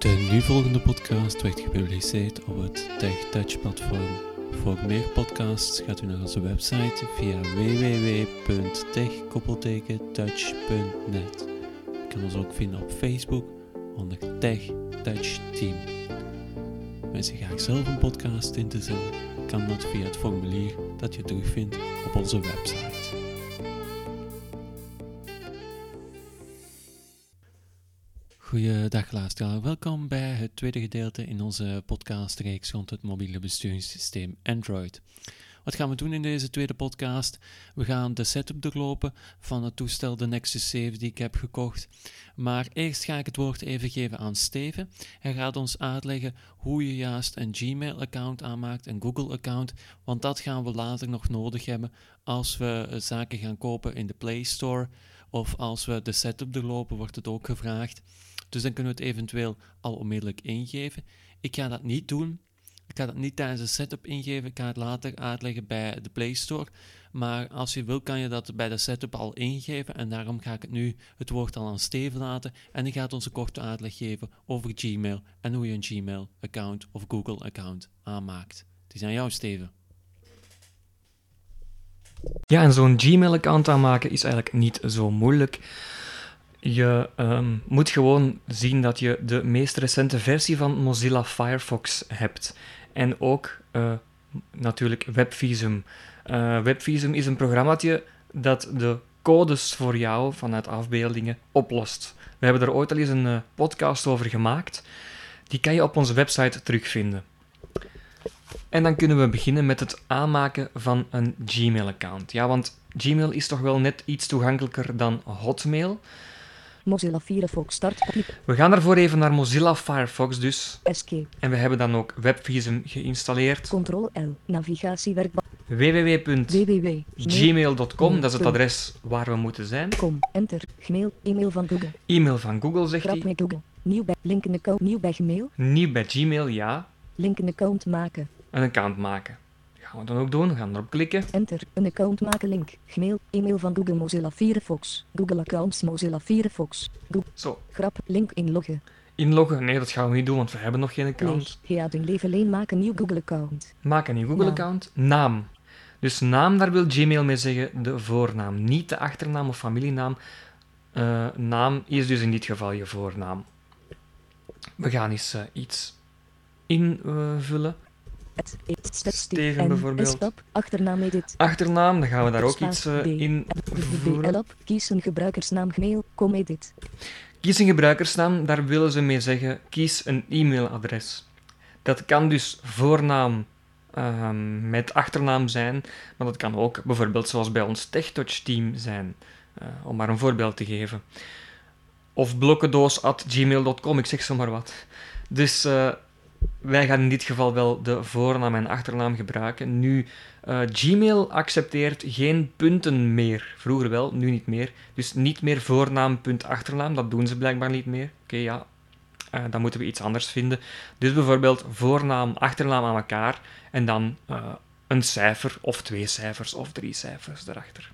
De nu volgende podcast werd gepubliceerd op het TechTouch platform. Voor meer podcasts gaat u naar onze website via www.tech-touch.net. U kan ons ook vinden op Facebook onder Tech Touch Team. Je graag zelf een podcast in te zetten, kan dat via het formulier dat je terugvindt op onze website. Goeiedag luisteraar, welkom bij het tweede gedeelte in onze podcastreeks rond het mobiele besturingssysteem Android. Wat gaan we doen in deze tweede podcast? We gaan de setup doorlopen van het toestel, de Nexus 7 die ik heb gekocht. Maar eerst ga ik het woord even geven aan Steven. Hij gaat ons uitleggen hoe je juist een Gmail-account aanmaakt, een Google-account, want dat gaan we later nog nodig hebben als we zaken gaan kopen in de Play Store of als we de setup doorlopen, wordt het ook gevraagd. Dus dan kunnen we het eventueel al onmiddellijk ingeven. Ik ga dat niet doen. Ik ga dat niet tijdens de setup ingeven. Ik ga het later uitleggen bij de Play Store. Maar als je wil, kan je dat bij de setup al ingeven. En daarom ga ik het nu het woord al aan Steven laten. En die gaat ons een korte uitleg geven over Gmail en hoe je een Gmail-account of Google-account aanmaakt. Het is aan jou, Steven. Ja, en zo'n Gmail-account aanmaken is eigenlijk niet zo moeilijk. Je um, moet gewoon zien dat je de meest recente versie van Mozilla Firefox hebt. En ook uh, natuurlijk WebVisum. Uh, WebVisum is een programmaatje dat de codes voor jou vanuit afbeeldingen oplost. We hebben er ooit al eens een uh, podcast over gemaakt. Die kan je op onze website terugvinden. En dan kunnen we beginnen met het aanmaken van een Gmail-account. Ja, want Gmail is toch wel net iets toegankelijker dan Hotmail. Mozilla Firefox start. We gaan daarvoor even naar Mozilla Firefox dus. Escape. En we hebben dan ook WebVisum geïnstalleerd. Ctrl-L. Navigatiewerkbalk. www.gmail.com, dat is het adres waar we moeten zijn. Com. Enter. Gmail. E-mail van Google. E-mail van Google, zegt Grap hij. met Google. Nieuw bij linken account. Nieuw bij Gmail. Nieuw bij Gmail, ja. Linken account maken. Een account maken. Gaan we dan ook doen. We gaan erop klikken. Enter. Een account maken link. Gmail. E-mail van Google Mozilla Firefox. Google accounts Mozilla Firefox. Google. Zo, Grap. Link inloggen. inloggen. Nee, dat gaan we niet doen, want we hebben nog geen account. Leeg. Ja, doen leven alleen maken nieuw Google account. Maak een nieuw Google-account. Naam. Dus naam, daar wil Gmail mee zeggen de voornaam. Niet de achternaam of familienaam. Eh, naam is dus in dit geval je voornaam. We gaan eens eh, iets invullen. Steven bijvoorbeeld. Achternaam edit. Achternaam, dan gaan we daar ook iets eh, in voeren. Kies een gebruikersnaam Gmail. Com edit. Kies een gebruikersnaam, daar willen ze mee zeggen, kies een e-mailadres. Dat kan dus voornaam ehm, met achternaam zijn, maar dat kan ook bijvoorbeeld zoals bij ons TechTouch team zijn, eh, om maar een voorbeeld te geven. Of blokkendoos.gmail.com, ik zeg zomaar wat. Dus eh, wij gaan in dit geval wel de voornaam en achternaam gebruiken. Nu, eh, Gmail accepteert geen punten meer. Vroeger wel, nu niet meer. Dus niet meer voornaam, punt, achternaam. Dat doen ze blijkbaar niet meer. Oké, ja. Eh, dan moeten we iets anders vinden. Dus bijvoorbeeld voornaam, achternaam aan elkaar. En dan eh, een cijfer, of twee cijfers, of drie cijfers erachter.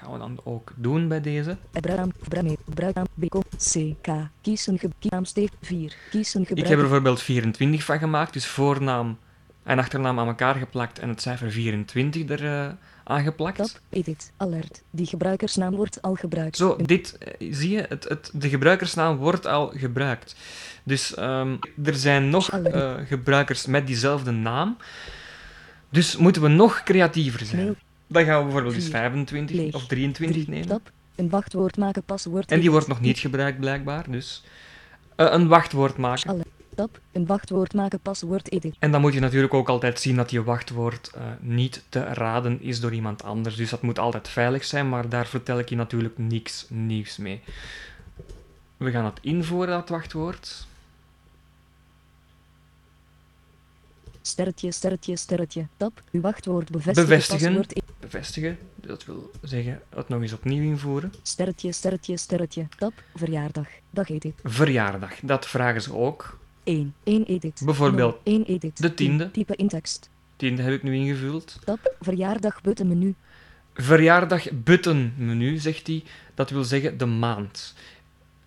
Gaan we dan ook doen bij deze. CK. Kies een gebruiknaam steek 4. Kies een Ik heb er bijvoorbeeld 24 van gemaakt. Dus voornaam en achternaam aan elkaar geplakt. En het cijfer 24 er eh, aangeplakt. Tab, edit, alert. Die gebruikersnaam wordt al gebruikt. Zo, dit, eh, zie je, het, het, de gebruikersnaam wordt al gebruikt. Dus ehm, er zijn nog eh, gebruikers met diezelfde naam. Dus moeten we nog creatiever zijn. Mail. Dan gaan we bijvoorbeeld eens Vier. 25 Leeg. of 23 drie. nemen. Tab, een wachtwoord maken paswoord. En die wordt nog niet gebruikt, blijkbaar. Dus eh, een wachtwoord maken. Tab, een wachtwoord maken paswoord edit. En dan moet je natuurlijk ook altijd zien dat je wachtwoord eh, niet te raden is door iemand anders. Dus dat moet altijd veilig zijn, maar daar vertel ik je natuurlijk niks nieuws mee. We gaan het invoeren, dat wachtwoord. Sterretje, sterretje, sterretje. Tab, uw wachtwoord bevestigen. Bevestigen. Paswoord. Bevestigen, dat wil zeggen het nog eens opnieuw invoeren. Sterretje, sterretje, sterretje. Tab, verjaardag. Dag edit. Verjaardag, dat vragen ze ook. 1. 1 edit. Bijvoorbeeld 1 edit. de tiende. Type in tekst. Tiende heb ik nu ingevuld. Tab, verjaardag button menu. Verjaardag button menu, zegt hij. Dat wil zeggen de maand.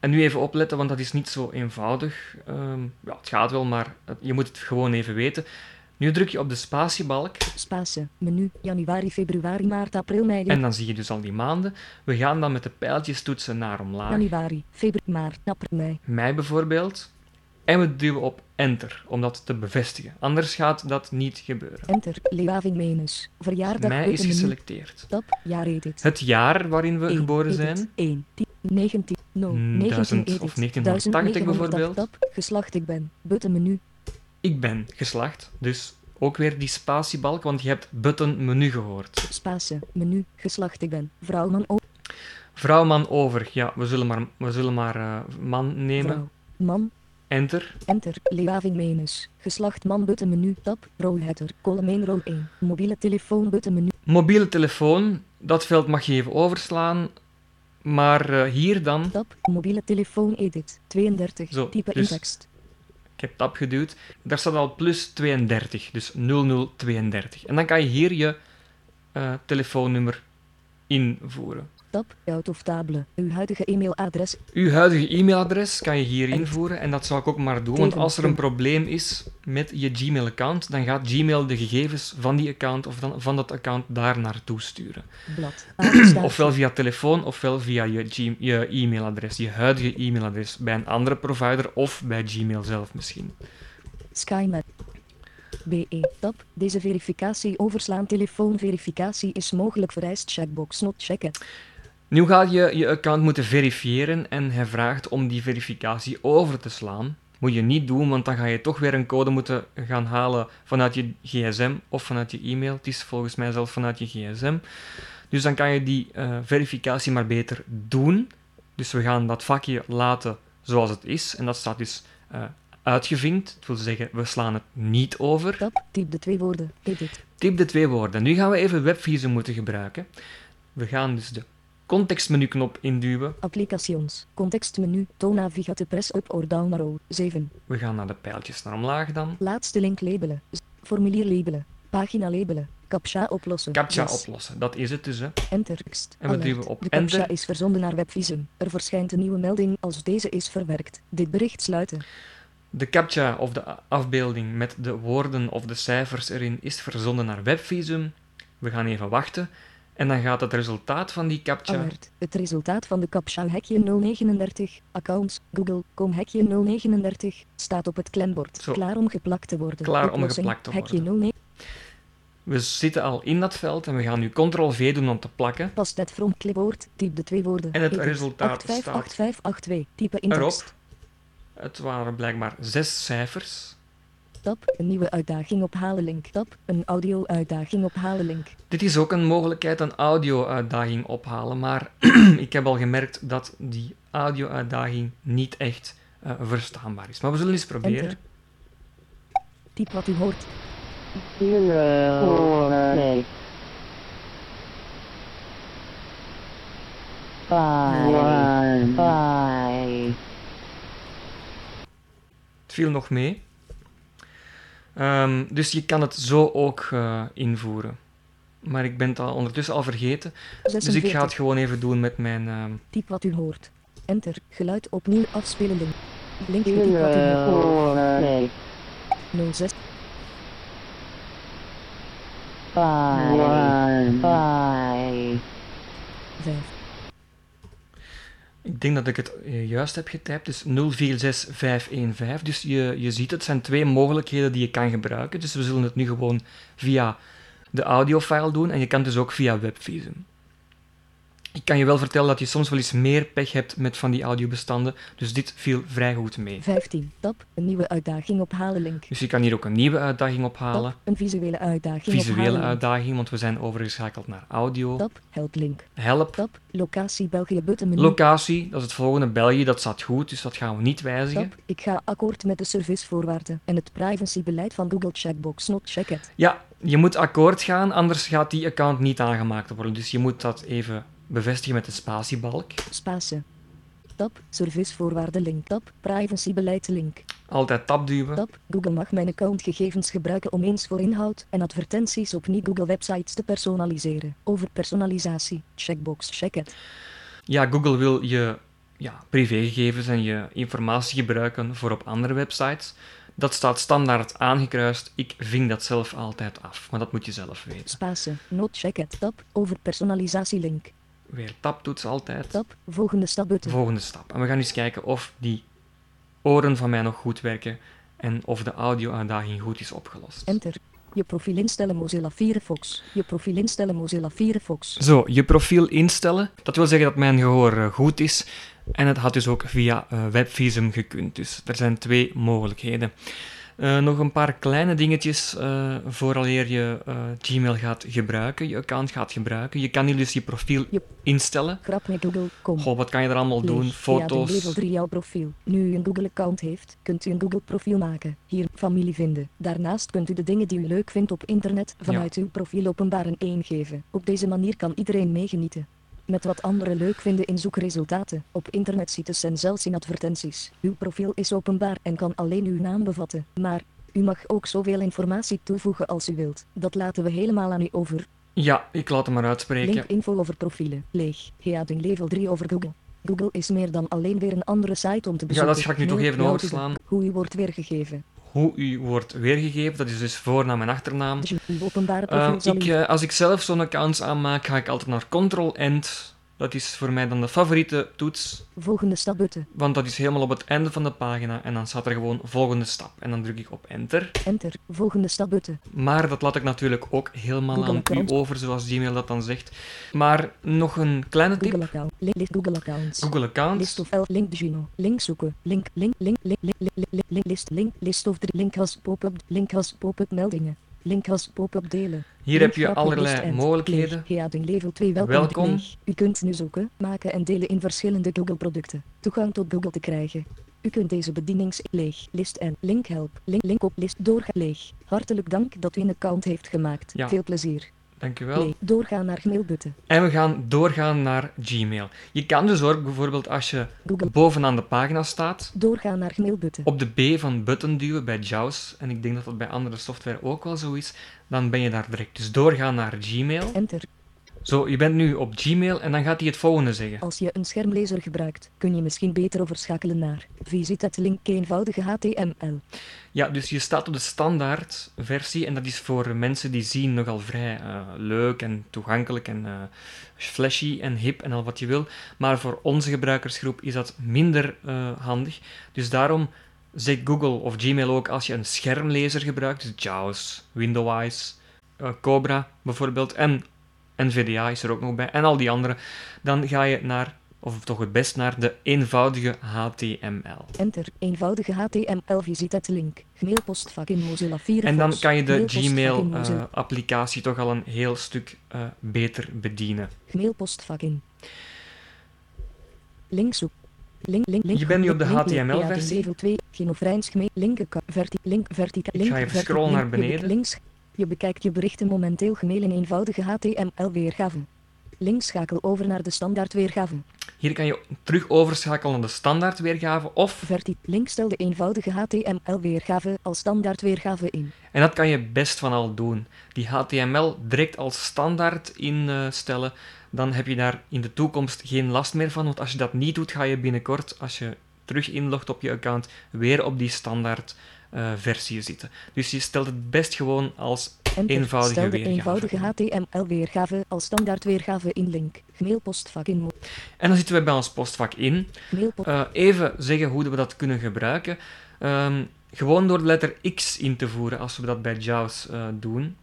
En nu even opletten, want dat is niet zo eenvoudig. Ehm, ja, het gaat wel, maar je moet het gewoon even weten. Nu druk je op de spatiebalk Spatie. Menu. Januari, februari, maart, april, mei. en dan zie je dus al die maanden. We gaan dan met de pijltjes toetsen naar omlaag. Januari, februari, maart, april, mei. Mei bijvoorbeeld. En we duwen op enter om dat te bevestigen. Anders gaat dat niet gebeuren. Enter. Leeuwaving Menus. Verjaardag. Mei is geselecteerd. Jaar edit. Het jaar waarin we 1, geboren edit, zijn. 1, 10, 19, 0, Hmm, 19, 1000 edit, of 1980 bijvoorbeeld. Geslacht ik ben. Button menu. Ik ben geslacht, dus ook weer die spatiebalk, want je hebt button menu gehoord. Spatie. Menu. Geslacht ik ben. Vrouw, man, o- Vrouw, man, over. Ja, we zullen maar, we zullen maar eh, man nemen. vrouw. Man. Enter. Enter. Leeuwaving Menus. Geslacht man. Button menu. Tab. Rowheader. Column 1, row 1. Mobiele telefoon. Button menu. Mobiele telefoon, dat veld mag je even overslaan. Maar eh, hier dan, Tab. Mobiele telefoon edit. 32. Zo, Type dus- in tekst. ik heb tab geduwd, daar staat al plus 32, dus 0032. En dan kan je hier je eh, telefoonnummer invoeren. Tab. Out of table. Uw huidige e-mailadres. Uw huidige e-mailadres kan je hier invoeren en dat zou ik ook maar doen, want als er een probleem is met je Gmail-account, dan gaat Gmail de gegevens van die account of dan, van dat account daar naartoe sturen. Blad. Ofwel via telefoon ofwel via je, G- je e-mailadres, je huidige e-mailadres bij een andere provider of bij Gmail zelf misschien. SkyMap. BE. Tab. Deze verificatie overslaan telefoonverificatie is mogelijk vereist checkbox not checken. Nu ga je je account moeten verifiëren en hij vraagt om die verificatie over te slaan. Moet je niet doen, want dan ga je toch weer een code moeten gaan halen vanuit je gsm of vanuit je e-mail. Het is volgens mij zelfs vanuit je gsm. Dus dan kan je die eh, verificatie maar beter doen. Dus we gaan dat vakje laten zoals het is. En dat staat dus eh, uitgevinkt. Dat wil zeggen, we slaan het niet over. Tab. Typ de twee woorden. Edit. Typ de twee woorden. Nu gaan we even webvisum moeten gebruiken. We gaan dus de contextmenuknop induwen. Applications. Contextmenu. Toon navigate press up or down arrow. 7. We gaan naar de pijltjes naar omlaag dan. Laatste link labelen. Formulier labelen. Pagina labelen. Captcha oplossen. Captcha oplossen. Dat is het dus. Hè. Enter. Tekst. En we Alert. duwen op De captcha is verzonden naar Webvisum. Er verschijnt een nieuwe melding als deze is verwerkt. Dit bericht sluiten. De captcha of de afbeelding met de woorden of de cijfers erin is verzonden naar Webvisum. We gaan even wachten. En dan gaat het resultaat van die captcha... Alert. Het resultaat van de captcha hekje 039, accounts, google.com hekje 039, staat op het klembord. Zo. Klaar om geplakt te worden. Klaar om geplakt te Hekje worden. 09, We zitten al in dat veld en we gaan nu Ctrl-V doen om te plakken. past het from clipboard, typ de twee woorden. En het Edit. resultaat 858582, type in Erop. Het waren blijkbaar zes cijfers. Tab, een nieuwe uitdaging ophalen link. Tab, een audio-uitdaging ophalen link. Dit is ook een mogelijkheid, een audio-uitdaging ophalen, maar ik heb al gemerkt dat die audio-uitdaging niet echt eh, verstaanbaar is. Maar we zullen eens proberen. Enter. Typ wat u hoort. Four, six, five, one, five. Het viel nog mee. Ehm, dus je kan het zo ook eh, invoeren. Maar ik ben het al ondertussen al vergeten. Dus ik ga het gewoon even doen met mijn. Uh... Typ wat u hoort. Enter. Geluid opnieuw afspelende. Link wat u hoort. Nee. 06. 5. 5. Ik denk dat ik het eh, juist heb getypt, dus 046515. Dus je, je ziet, het zijn twee mogelijkheden die je kan gebruiken. Dus we zullen het nu gewoon via de audiofile doen en je kan het dus ook via Webvisum. Ik kan je wel vertellen dat je soms wel eens meer pech hebt met van die audiobestanden, dus dit viel vrij goed mee. 15. Tab. Een nieuwe uitdaging ophalen link. Dus je kan hier ook een nieuwe uitdaging ophalen, Tab. Een visuele uitdaging visuele ophalen uitdaging, want we zijn overgeschakeld naar audio. Tab. Help link. Help, Tab. Locatie België button menu. locatie, dat is het volgende, België, dat staat goed, dus dat gaan we niet wijzigen. Tab. Ik ga akkoord met de servicevoorwaarden en het privacybeleid van Google Checkbox not checked. Ja, je moet akkoord gaan, anders gaat die account niet aangemaakt worden. Dus je moet dat even bevestigen met de spatiebalk. Spatie. Tab. Servicevoorwaarden link. Tab. Privacybeleid link. Altijd tab duwen. Tab. Google mag mijn accountgegevens gebruiken om eens voor inhoud en advertenties op niet-Google websites te personaliseren. Over personalisatie. Checkbox check it. Ja, Google wil je ja, privégegevens en je informatie gebruiken voor op andere websites. Dat staat standaard aangekruist. Ik ving dat zelf altijd af, maar dat moet je zelf weten. Spasen. Not checked. Tab. Over personalisatie link. Weer tabtoets altijd. Tab. Volgende stap button. Volgende stap. En we gaan eens kijken of die oren van mij nog goed werken en of de audio-uitdaging goed is opgelost. Enter. Je profiel instellen Mozilla Firefox. Je profiel instellen Mozilla Firefox. Zo, je profiel instellen. Dat wil zeggen dat mijn gehoor eh, goed is. En het had dus ook via eh, Webvisum gekund. Dus er zijn twee mogelijkheden. Eh, nog een paar kleine dingetjes uh, vooraleer je uh, Gmail gaat gebruiken, je account gaat gebruiken. Je kan hier dus je profiel Yep. instellen. Grap met Google. Kom. Goh, wat kan je er allemaal doen? Leeg. Ja, de level Foto's. 3 jouw profiel. Nu u een Google-account heeft, kunt u een Google-profiel maken. Hier, familie vinden. Daarnaast kunt u de dingen die u leuk vindt op internet vanuit uw profiel openbaar en ingeven. Op deze manier kan iedereen meegenieten. Met wat anderen leuk vinden in zoekresultaten, op internetsites en zelfs in advertenties. Uw profiel is openbaar en kan alleen uw naam bevatten, maar u mag ook zoveel informatie toevoegen als u wilt. Dat laten we helemaal aan u over. Ja, ik laat hem maar uitspreken. Link info over profielen. Leeg. Heading level 3 over Google. Google is meer dan alleen weer een andere site om te bezoeken. dat ga ik nu toch even overslaan. Hoe u wordt weergegeven. Hoe u wordt weergegeven, dat is dus voornaam en achternaam. Dus uw openbare profiel zal ik, eh, als ik zelf zo'n account aanmaak, ga ik altijd naar Ctrl-End. Dat is voor mij dan de favoriete toets, Volgende stap button. want dat is helemaal op het einde van de pagina en dan staat er gewoon volgende stap. En dan druk ik op Enter. Enter. Volgende stap button. Maar dat laat ik natuurlijk ook helemaal Google aan u account. over, zoals Gmail dat dan zegt. Maar nog een kleine Google tip. account. Link list Google accounts. Google List of L. Link Gino. Link zoeken. Link. Link. Link. Link. Link. Link. Link. Link. List. Link. List of 3. Link als pop-up. Link als pop-up meldingen. Link als pop-up delen. Hier Link heb je allerlei mogelijkheden. Heading level 2 welkom. U kunt nu zoeken, maken en delen in verschillende Google producten. Toegang tot Google te krijgen. U kunt deze bedienings leeg, list en link help, link, link op list doorgaan leeg. Hartelijk dank dat u een account heeft gemaakt. Ja. Veel plezier. Dankjewel. Leeg. Doorgaan naar. En we gaan doorgaan naar Gmail. Je kan dus ook bijvoorbeeld als je Google. bovenaan de pagina staat, Doorgaan naar op de B van button duwen bij JAWS, en ik denk dat dat bij andere software ook wel zo is, dan ben je daar direct. Dus doorgaan naar Gmail. Enter. Zo, je bent nu op Gmail en dan gaat hij het volgende zeggen. Als je een schermlezer gebruikt, kun je misschien beter overschakelen naar Visit het link eenvoudige HTML. Ja, dus je staat op de standaard versie en dat is voor mensen die zien nogal vrij eh, leuk en toegankelijk en eh, flashy en hip en al wat je wil. Maar voor onze gebruikersgroep is dat minder eh, handig. Dus daarom zegt Google of Gmail ook als je een schermlezer gebruikt, dus JAWS, Windows, Cobra bijvoorbeeld en NVDA is er ook nog bij en al die andere, dan ga je naar, of toch het best naar de eenvoudige HTML. Enter. Eenvoudige HTML. Visit het link. Mailpostvak in Mozilla Firefox. En dan kan je de Gmail-applicatie toch al een heel stuk eh, beter bedienen. Mailpostvak in. Link zoek. Link, link, link. Je bent nu op de HTML-versie. Ja, level 2. Genofrijns gemeen. Link, link, vertica, link, ga even scrollen naar beneden. Links. Je bekijkt je berichten momenteel gemeen in eenvoudige HTML-weergave. Links schakel over naar de standaard weergave. Hier kan je terug overschakelen naar de standaard weergave of, Verti, link stel de eenvoudige HTML-weergave als standaard weergave in. en dat kan je best van al doen, die HTML direct als standaard instellen, dan heb je daar in de toekomst geen last meer van, want als je dat niet doet, ga je binnenkort, als je terug inlogt op je account, weer op die standaard eh, versie zitten. Dus je stelt het best gewoon als Enter. Eenvoudige Stel de weergave eenvoudige HTML-weergave als standaard weergave in link. Mailpostvak in. En dan zitten we bij ons postvak in. Mailpost. Eh, even zeggen hoe we dat kunnen gebruiken. Ehm, gewoon door de letter X in te voeren, als we dat bij JAWS eh, doen.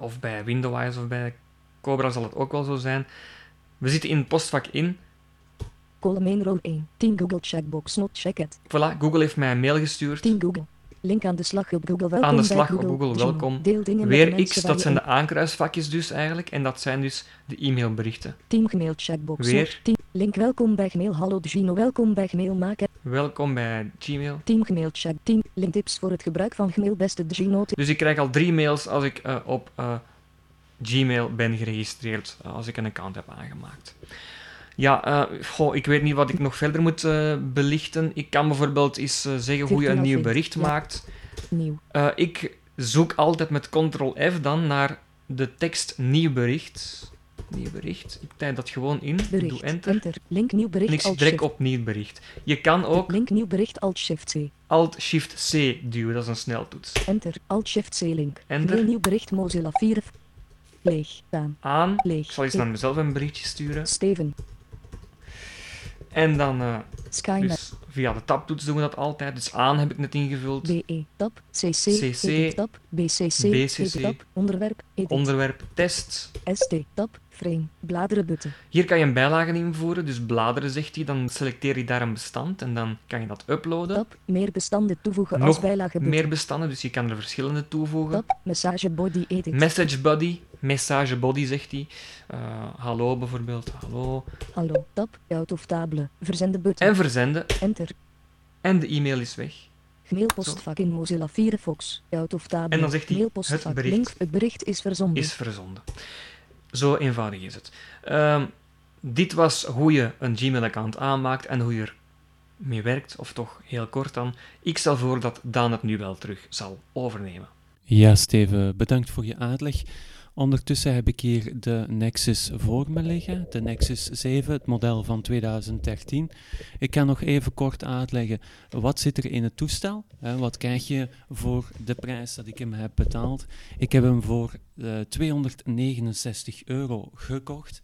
Of bij Windows of bij Cobra zal het ook wel zo zijn. We zitten in het postvak in. Column 1 row 1. 10 Google checkbox not checked. Voilà, Google heeft mij een mail gestuurd. 10 Google. Link aan de slag op Google. Welkom Aan de slag op Google, welkom. Weer X, dat zijn de aankruisvakjes dus eigenlijk. En dat zijn dus de e-mailberichten. Team Gmail checkbox. Weer. Team. Link welkom bij Gmail. Hallo Gino. Welkom bij Gmail maken. Welkom bij Gmail. Team Gmail check. Team. Link tips voor het gebruik van Gmail. Beste Gino. Dus ik krijg al drie mails als ik eh, op eh, Gmail ben geregistreerd, eh, als ik een account heb aangemaakt. Ja, eh, goh, ik weet niet wat ik nog verder moet eh, belichten. Ik kan bijvoorbeeld eens eh, zeggen hoe je een nieuw bericht ja. maakt. Nieuw. Ik zoek altijd met Ctrl-F dan naar de tekst nieuw bericht. nieuw bericht. Ik typ dat gewoon in, Bericht. doe enter. enter. Link nieuw En bericht. ik Alt direct shift. op nieuw bericht. Je kan ook Link nieuw bericht. Alt shift C. Alt-Shift-C duwen, dat is een sneltoets. Enter. Alt shift C link. Enter. Nieuw bericht Mozilla 4. Leeg. Aan. Aan. Leeg. Ik zal eens naar mezelf een berichtje sturen. Steven. En dan, eh, Skynet. dus via de tabtoets doen we dat altijd. Dus aan heb ik net ingevuld. BE. Tab. CC. CC, tab. BCC. BCC, tab. Onderwerp. Edit. Onderwerp test. ST. Tab. Frame. Hier kan je een bijlage invoeren, dus bladeren zegt hij. Dan selecteer je daar een bestand en dan kan je dat uploaden. Tab. Meer bestanden toevoegen als bijlage meer bestanden, dus je kan er verschillende toevoegen. Tab. Message body edit. Message body, message body zegt hij. Eh, hallo bijvoorbeeld, hallo. Hallo. Tab. Out of table. Verzenden button. En verzenden. Enter. En de e-mail is weg. Mailpostvak in Mozilla Firefox. Out of table. En dan zegt hij, het bericht Link. Het bericht is verzonden. Is verzonden. Zo eenvoudig is het. Ehm, dit was hoe je een Gmail-account aanmaakt en hoe je er mee werkt, of toch heel kort dan. Ik stel voor dat Daan het nu wel terug zal overnemen. Ja, Steven, bedankt voor je uitleg. Ondertussen heb ik hier de Nexus voor me liggen, de Nexus 7, het model van 2013. Ik kan nog even kort uitleggen, wat zit er in het toestel? Hè, wat krijg je voor de prijs dat ik hem heb betaald? Ik heb hem voor eh, 269 euro gekocht.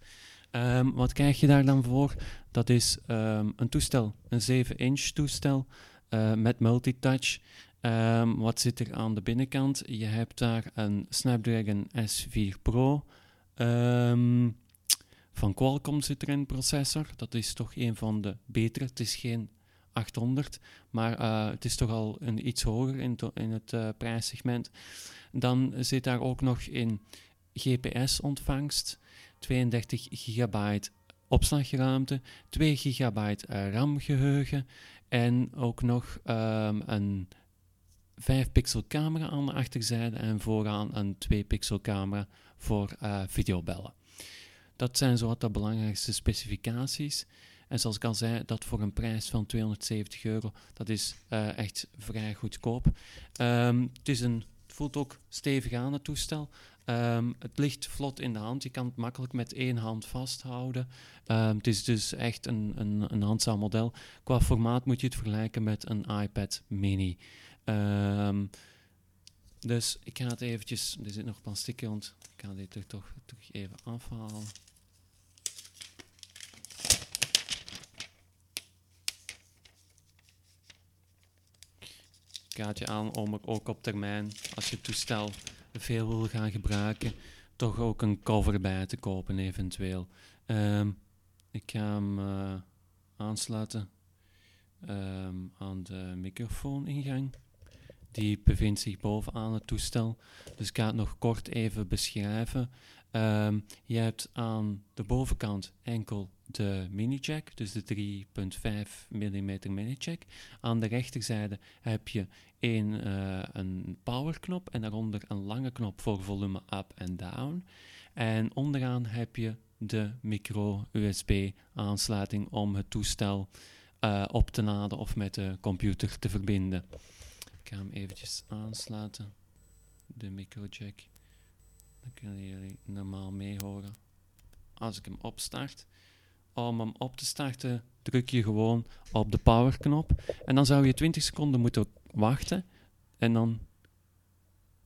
Ehm, wat krijg je daar dan voor? Dat is ehm, een toestel, een 7-inch toestel eh, met multitouch. Ehm, wat zit er aan de binnenkant? Je hebt daar een Snapdragon S4 Pro. Ehm, van Qualcomm zit er een processor. Dat is toch een van de betere. Het is geen 800, maar eh, het is toch al een iets hoger in, in het eh, prijssegment. Dan zit daar ook nog in GPS-ontvangst, 32 gigabyte opslagruimte, 2 gigabyte eh, RAM-geheugen en ook nog ehm, een 5 pixel camera aan de achterzijde en vooraan een 2 pixel camera voor eh, videobellen. Dat zijn zowat de belangrijkste specificaties. En zoals ik al zei, dat voor een prijs van 270 euro, dat is eh, echt vrij goedkoop. Ehm, het, is een, voelt ook stevig aan, het toestel. Ehm, het ligt vlot in de hand, je kan het makkelijk met één hand vasthouden. Ehm, het is dus echt een, een, een handzaam model. Qua formaat moet je het vergelijken met een iPad mini. Ehm, dus ik ga het eventjes, er zit nog plastic rond, ik ga dit er toch, toch even afhalen. Ik raad je aan om er ook op termijn, als je het toestel veel wil gaan gebruiken, toch ook een cover bij te kopen eventueel. Ehm, ik ga hem eh, aansluiten ehm, aan de microfooningang. Die bevindt zich bovenaan het toestel. Dus ik ga het nog kort even beschrijven. Ehm, je hebt aan de bovenkant enkel de mini-jack, dus de 3.5 mm mini-jack. Aan de rechterzijde heb je een, eh, een powerknop en daaronder een lange knop voor volume up en down. En onderaan heb je de micro-USB aansluiting om het toestel eh, op te laden of met de computer te verbinden. Ik ga hem eventjes aansluiten, de microjack. Dan kunnen jullie normaal meehoren. Als ik hem opstart, om hem op te starten druk je gewoon op de powerknop en dan zou je 20 seconden moeten wachten en dan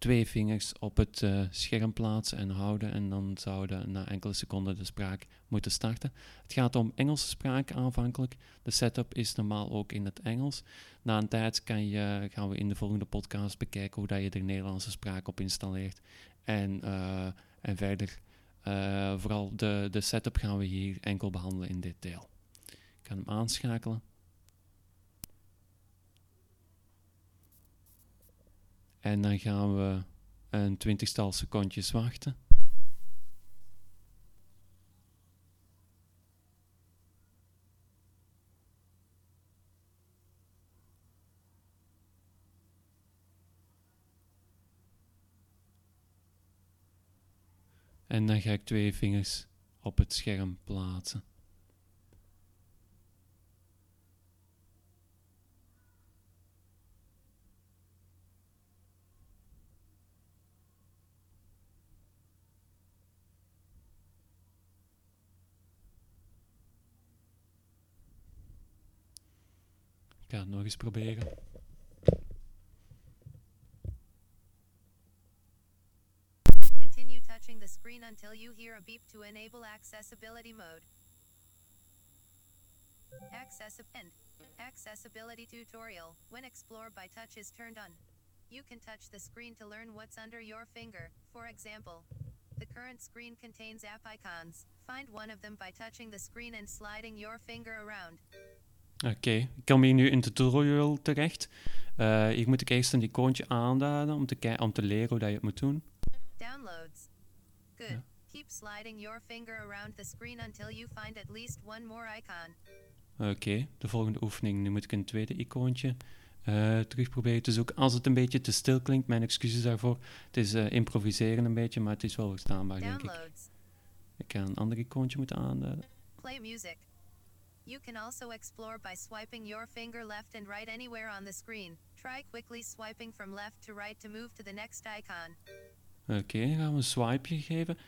twee vingers op het eh, scherm plaatsen en houden en dan zouden na enkele seconden de spraak moeten starten. Het gaat om Engelse spraak aanvankelijk. De setup is normaal ook in het Engels. Na een tijd kan je, gaan we in de volgende podcast bekijken hoe dat je er Nederlandse spraak op installeert. En, eh, en verder, eh, vooral de, de setup gaan we hier enkel behandelen in deel. Ik kan hem aanschakelen. En dan gaan we een twintigtal secondjes wachten. En dan ga ik twee vingers op het scherm plaatsen. Ik ga het nog eens proberen. Continue touching the screen until you hear a beep to enable accessibility mode. Accessibility tutorial. When Explore by Touch is turned on, you can touch the screen to learn what's under your finger. For example, the current screen contains app icons. Find one of them by touching the screen and sliding your finger around. Oké, ik kom hier nu in het tutorial terecht. Eh, hier moet ik eerst een icoontje aanduiden om te, om te leren hoe dat je het moet doen. Downloads. Good. Keep sliding your finger around the screen until you find at least one more icon. Oké, de volgende oefening. Nu moet ik een tweede icoontje eh, terug proberen te zoeken. Als het een beetje te stil klinkt, mijn excuses daarvoor. Het is eh, improviseren een beetje, maar het is wel verstaanbaar, denk ik. Ik ga een ander icoontje moeten aanduiden. Play music. You can also explore by swiping your finger left and right anywhere on the screen. Try quickly swiping from left to right to move to the next icon. Oké, dan gaan we een swipeje geven.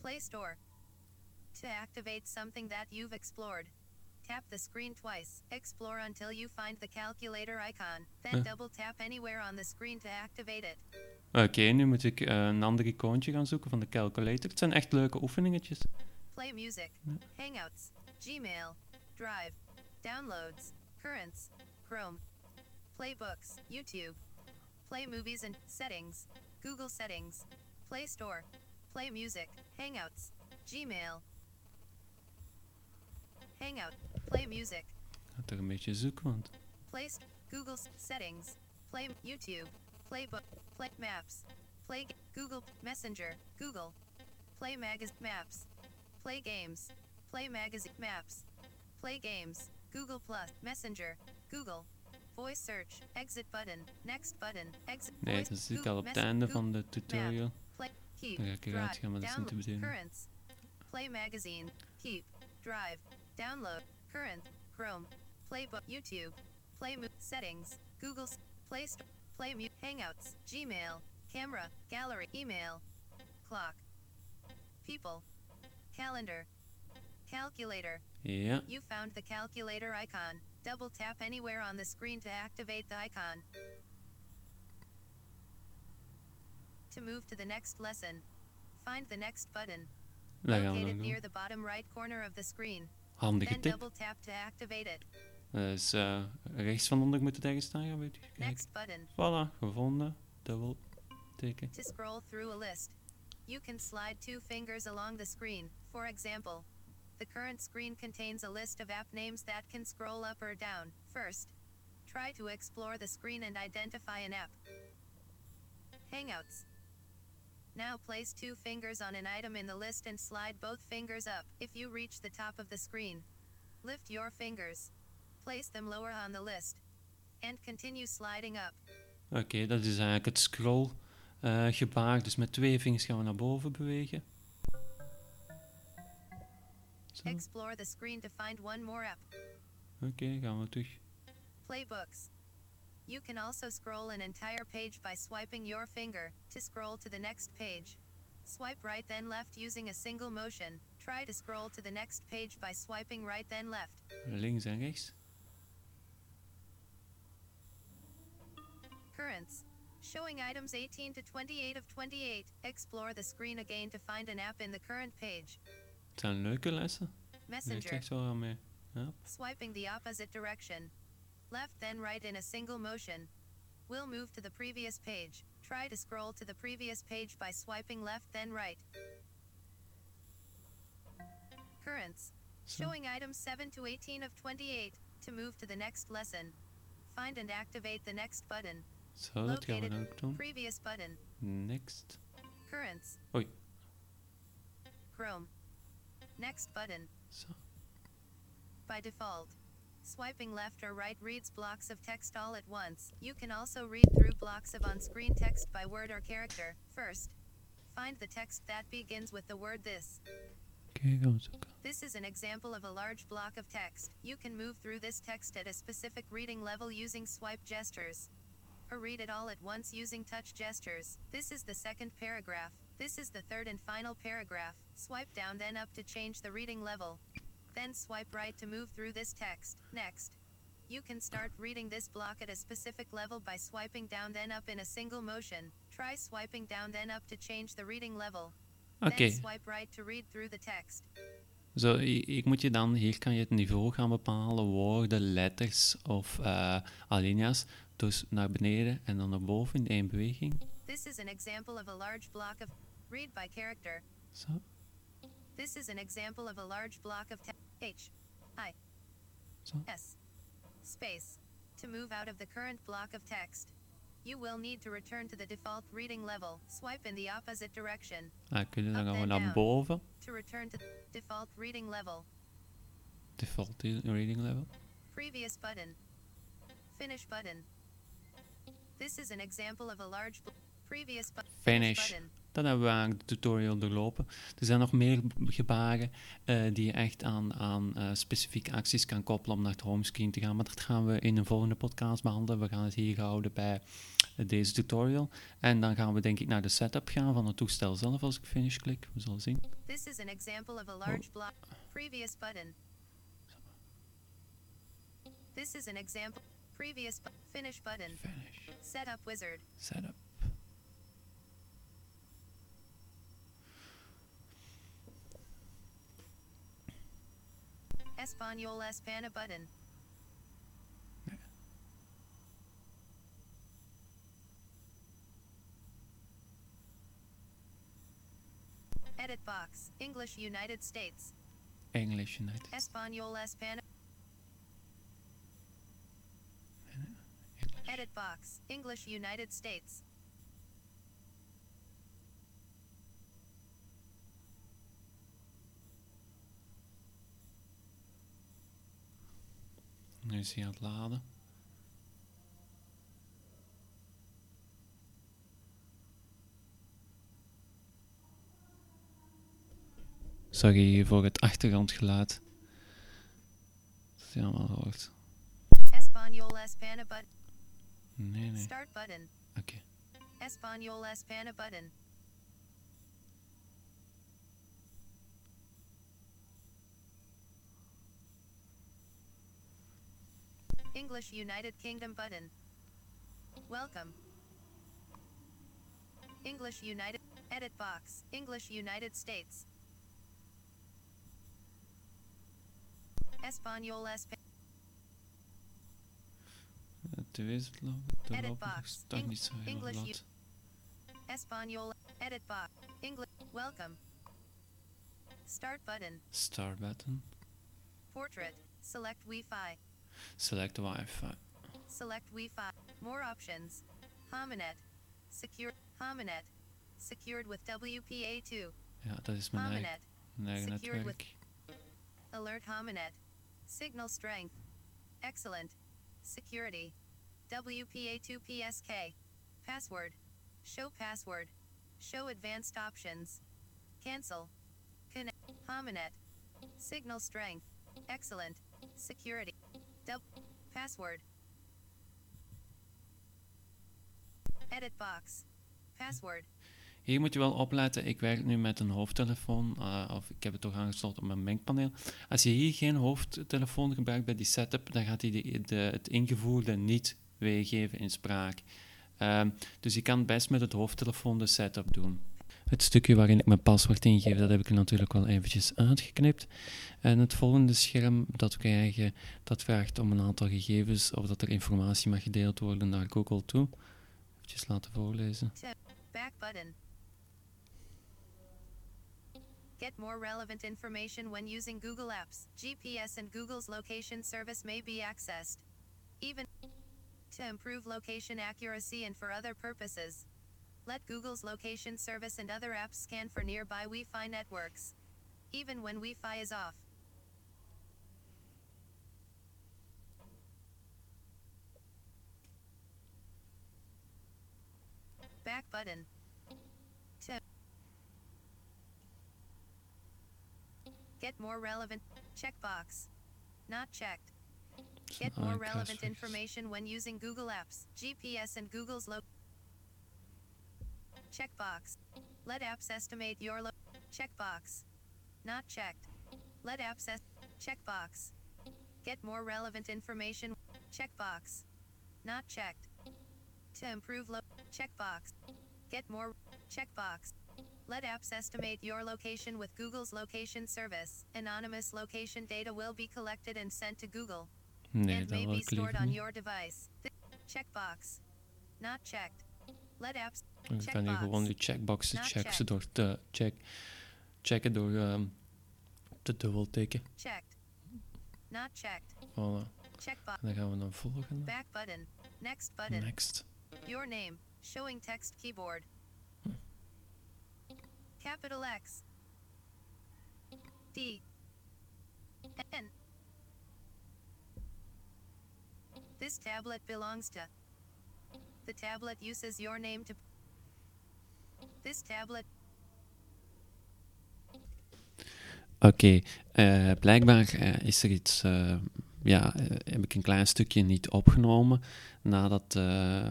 Play Store. To activate something that you've explored, tap the screen twice. Explore until you find the calculator icon. Then Huh? double tap anywhere on the screen to activate it. Oké, nu moet ik eh, een ander icoontje gaan zoeken van de calculator. Het zijn echt leuke oefeningetjes. Play music, Hangouts, Gmail, Drive, Downloads, Currents, Chrome, Playbooks, YouTube, Play Movies and Settings, Google Settings, Play Store, Play Music, Hangouts, Gmail, Hangout, Play Music, ga toch een beetje zoeken, want... Play Google Settings, Play YouTube, Play Book, Play Maps, Play Google Messenger, Google, Play Magazine Maps, Play Games, Play Magazine Maps, Play Games, Google Plus, Messenger, Google, Voice Search, Exit Button, Next Button, Exit Nee, dat zit Google al op het einde van de tutorial. Play, Keep, Dan ga ik eruit gaan, maar dat is niet download, bedoeling. Currents, Play Magazine, Keep, Drive, Download, Current, Chrome, Playbook, YouTube, Play Settings, Google, Play Store, Play Mu- Hangouts, Gmail, Camera, Gallery, Email, Clock, People, Calendar, Calculator. Ja, You found the calculator icon. Double tap anywhere on the screen to activate the icon. To move to the next lesson, find the next button. dat gaan we Located near the bottom right corner of the screen. Handige tip. double tap to activate it. Dus eh, rechts van onder moet het ergens staan, gaan we even kijken. Next button. Voilà, gevonden. Dubbel teken. To scroll through a list, you can slide two fingers along the screen. For example, the current screen contains a list of app names that can scroll up or down. First, try to explore the screen and identify an app. Hangouts. Now place two fingers on an item in the list and slide both fingers up. If you reach the top of the screen, lift your fingers. Place them lower on the list. And continue sliding up. Oké, dat is eigenlijk het scroll eh, gebaar. Dus met twee vingers gaan we naar boven bewegen. Zo. Explore the screen to find one more app. Oké, gaan we terug. Playbooks. You can also scroll an entire page by swiping your finger to scroll to the next page. Swipe right then left using a single motion. Try to scroll to the next page by swiping right then left. Links en rechts. Currents. Showing items 18 to 28 of 28. Explore the screen again to find an app in the current page. Zijn leuke lessen. Messenger. echt wel mee. Ja. Swiping the opposite direction. Left then right in a single motion. We'll move to the previous page. Try to scroll to the previous page by swiping left then right. Currents. Zo. Showing items 7 to 18 of 28. To move to the next lesson. Find and activate the next button. Zo, dat gaan we Located. dan ook doen. Previous button. Next. Currents. Oei. Chrome. Next button. Zo. By default, swiping left or right reads blocks of text all at once. You can also read through blocks of on screen text by word or character. First, find the text that begins with the word this. Oké, gaan we zoeken. This is an example of a large block of text. You can move through this text at a specific reading level using swipe gestures. Or read it all at once using touch gestures. This is the second paragraph. This is the third and final paragraph. Swipe down then up to change the reading level. Then swipe right to move through this text. Next. You can start reading this block at a specific level by swiping down then up in a single motion. Try swiping down then up to change the reading level. Oké, Then swipe right to read through the text. zo, hier moet je dan, hier kan je het niveau gaan bepalen, woorden, letters of eh alinea's. Dus naar beneden en dan naar boven in één beweging. This is an example of a large block of read by character. So. This is an example of a large block of text. H I So. S space to move out of the current block of text. You will need to return to the default reading level. Swipe in the opposite direction Ah, kun je dan Up gaan we naar down. boven. to return to default reading level. Default reading level. Previous button. Finish button. This is an example of a large bl- previous bu- Finish. Dan hebben we eigenlijk de tutorial doorlopen. Er zijn nog meer gebaren eh, die je echt aan, aan eh, specifieke acties kan koppelen om naar het homescreen te gaan. Maar dat gaan we in een volgende podcast behandelen. We gaan het hier houden bij eh, deze tutorial. En dan gaan we denk ik naar de setup gaan van het toestel zelf als ik finish klik. We zullen zien. This is an example of a large block. Previous button. This is an example. Previous bu- finish button. Finish. Setup wizard. Setup. Espanol Espana button. Edit box. English United States. English United. Espanol Espana. English. Edit box. English United States. Nu is hij aan het laden. Sorry voor het achtergrondgeluid. Dat je allemaal hoort. Espanol Espana button. Nee, nee. Start button. Oké. Espanol Espana button. English United Kingdom button. Welcome. English United Edit box. English United States. Espanol Espa Het is het lopen. De Edit box. is toch Eng- niet zo heel English Espanol Edit box. English Welcome. Start button. Start button. Portrait. Select Wi-Fi. Select Wi-Fi. Select Wi-Fi. More options. Hominet. Secure. Hominet. Secured with WPA2. Ja, dat is mijn eigen, Hominet. mijn eigen Secured with- netwerk. Alert Hominet. Signal strength. Excellent. Security. WPA2 PSK. Password. Show password. Show advanced options. Cancel. Connect. Hominet. Signal strength. Excellent. Security. Dub. Password. Edit box. Password. Hier moet je wel opletten, ik werk nu met een hoofdtelefoon, eh, of ik heb het toch aangesloten op mijn mengpaneel. Als je hier geen hoofdtelefoon gebruikt bij die setup, dan gaat hij de, de, het ingevoerde niet weergeven in spraak. Ehm, dus je kan best met het hoofdtelefoon de setup doen. Het stukje waarin ik mijn paswoord ingeef, dat heb ik natuurlijk wel eventjes uitgeknipt. En het volgende scherm dat we krijgen, dat vraagt om een aantal gegevens of dat er informatie mag gedeeld worden naar Google toe. Even laten voorlezen. Back button. Get more relevant information when using Google Apps. GPS and Google's location service may be accessed. Even to improve location accuracy and for other purposes. Let Google's location service and other apps scan for nearby Wi Fi networks. Even when Wi Fi is off. Back button. To get more relevant checkbox. Not checked. Get more relevant information when using Google Apps, GPS and Google's lo checkbox. Let apps estimate your lo checkbox. Not checked. Let apps es- checkbox. Get more relevant information Checkbox. Not checked. To improve lo- checkbox. Get more checkbox. Let apps estimate your location with Google's location service. Anonymous location data will be collected and sent to Google Nee, and may be stored on your device. Checkbox. Not checked. Let apps Ik kan hier gewoon die checkboxen checken door te check, checken door ehm, te dubbel tikken. checked. Not checked. Voilà. Checkbox. En dan gaan we dan volgen. Back button. Next button. Next. Your name. Showing text keyboard. Capital X. D. N. This tablet belongs to. The tablet uses your name to. This tablet. Oké, eh, blijkbaar eh, is er iets, eh, ja, heb ik een klein stukje niet opgenomen nadat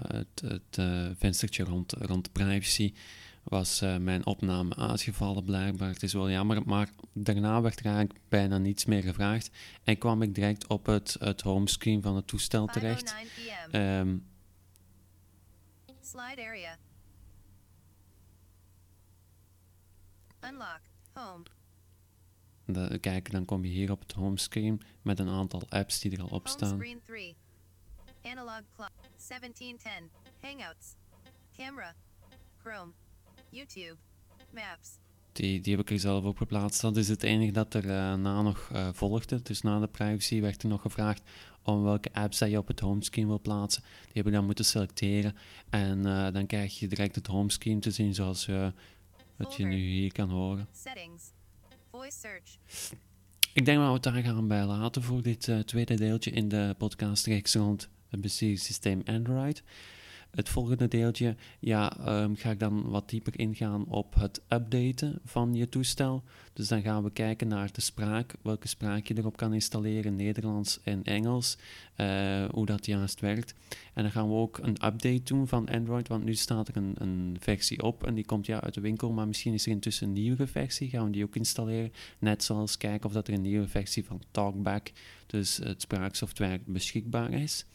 het, het venstertje rond, rond privacy was mijn opname uitgevallen blijkbaar. Het is wel jammer, maar daarna werd er eigenlijk bijna niets meer gevraagd en kwam ik direct op het, het homescreen van het toestel terecht. 5:09 p.m. Ehm, Slide area. Unlock. Home. de- kijk, dan kom je hier op het homescreen met een aantal apps die er al op staan. screen 3. Analog clock. 1710. Hangouts. Camera. Chrome. YouTube. Maps. Die, die heb ik er zelf op geplaatst. Dat is het enige dat er eh, na nog eh, volgde. Dus na de privacy werd er nog gevraagd om welke apps dat je op het homescreen wil plaatsen. Die heb ik dan moeten selecteren. En eh, dan krijg je direct het homescreen te zien zoals eh, wat je nu hier kan horen. Ik denk dat we het daar gaan bij laten voor dit eh, tweede deeltje in de podcastreeks rond het besturingssysteem Android. Het volgende deeltje ja, ehm, ga ik dan wat dieper ingaan op het updaten van je toestel. Dus dan gaan we kijken naar de spraak, welke spraak je erop kan installeren, Nederlands en Engels, eh, hoe dat juist werkt. En dan gaan we ook een update doen van Android, want nu staat er een, een versie op en die komt ja uit de winkel, maar misschien is er intussen een nieuwere versie, gaan we die ook installeren. Net zoals kijken of dat er een nieuwe versie van Talkback, dus het spraaksoftware, beschikbaar is.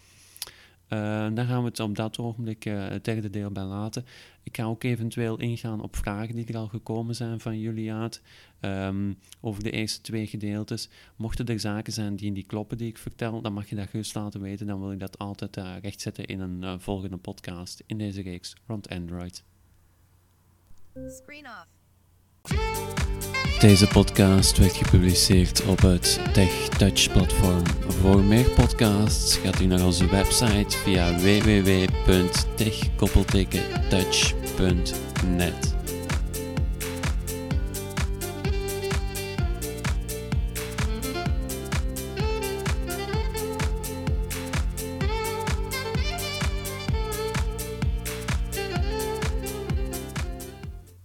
Eh, daar gaan we het op dat ogenblik eh, het derde deel bij laten. Ik ga ook eventueel ingaan op vragen die er al gekomen zijn van jullie uit ehm, over de eerste twee gedeeltes. Mochten er zaken zijn die niet kloppen die ik vertel, dan mag je dat gerust laten weten. Dan wil ik dat altijd eh, rechtzetten in een volgende podcast in deze reeks rond Android. Screen off. Deze podcast werd gepubliceerd op het TechTouch platform. Voor meer podcasts gaat u naar onze website via www.tech-touch.net.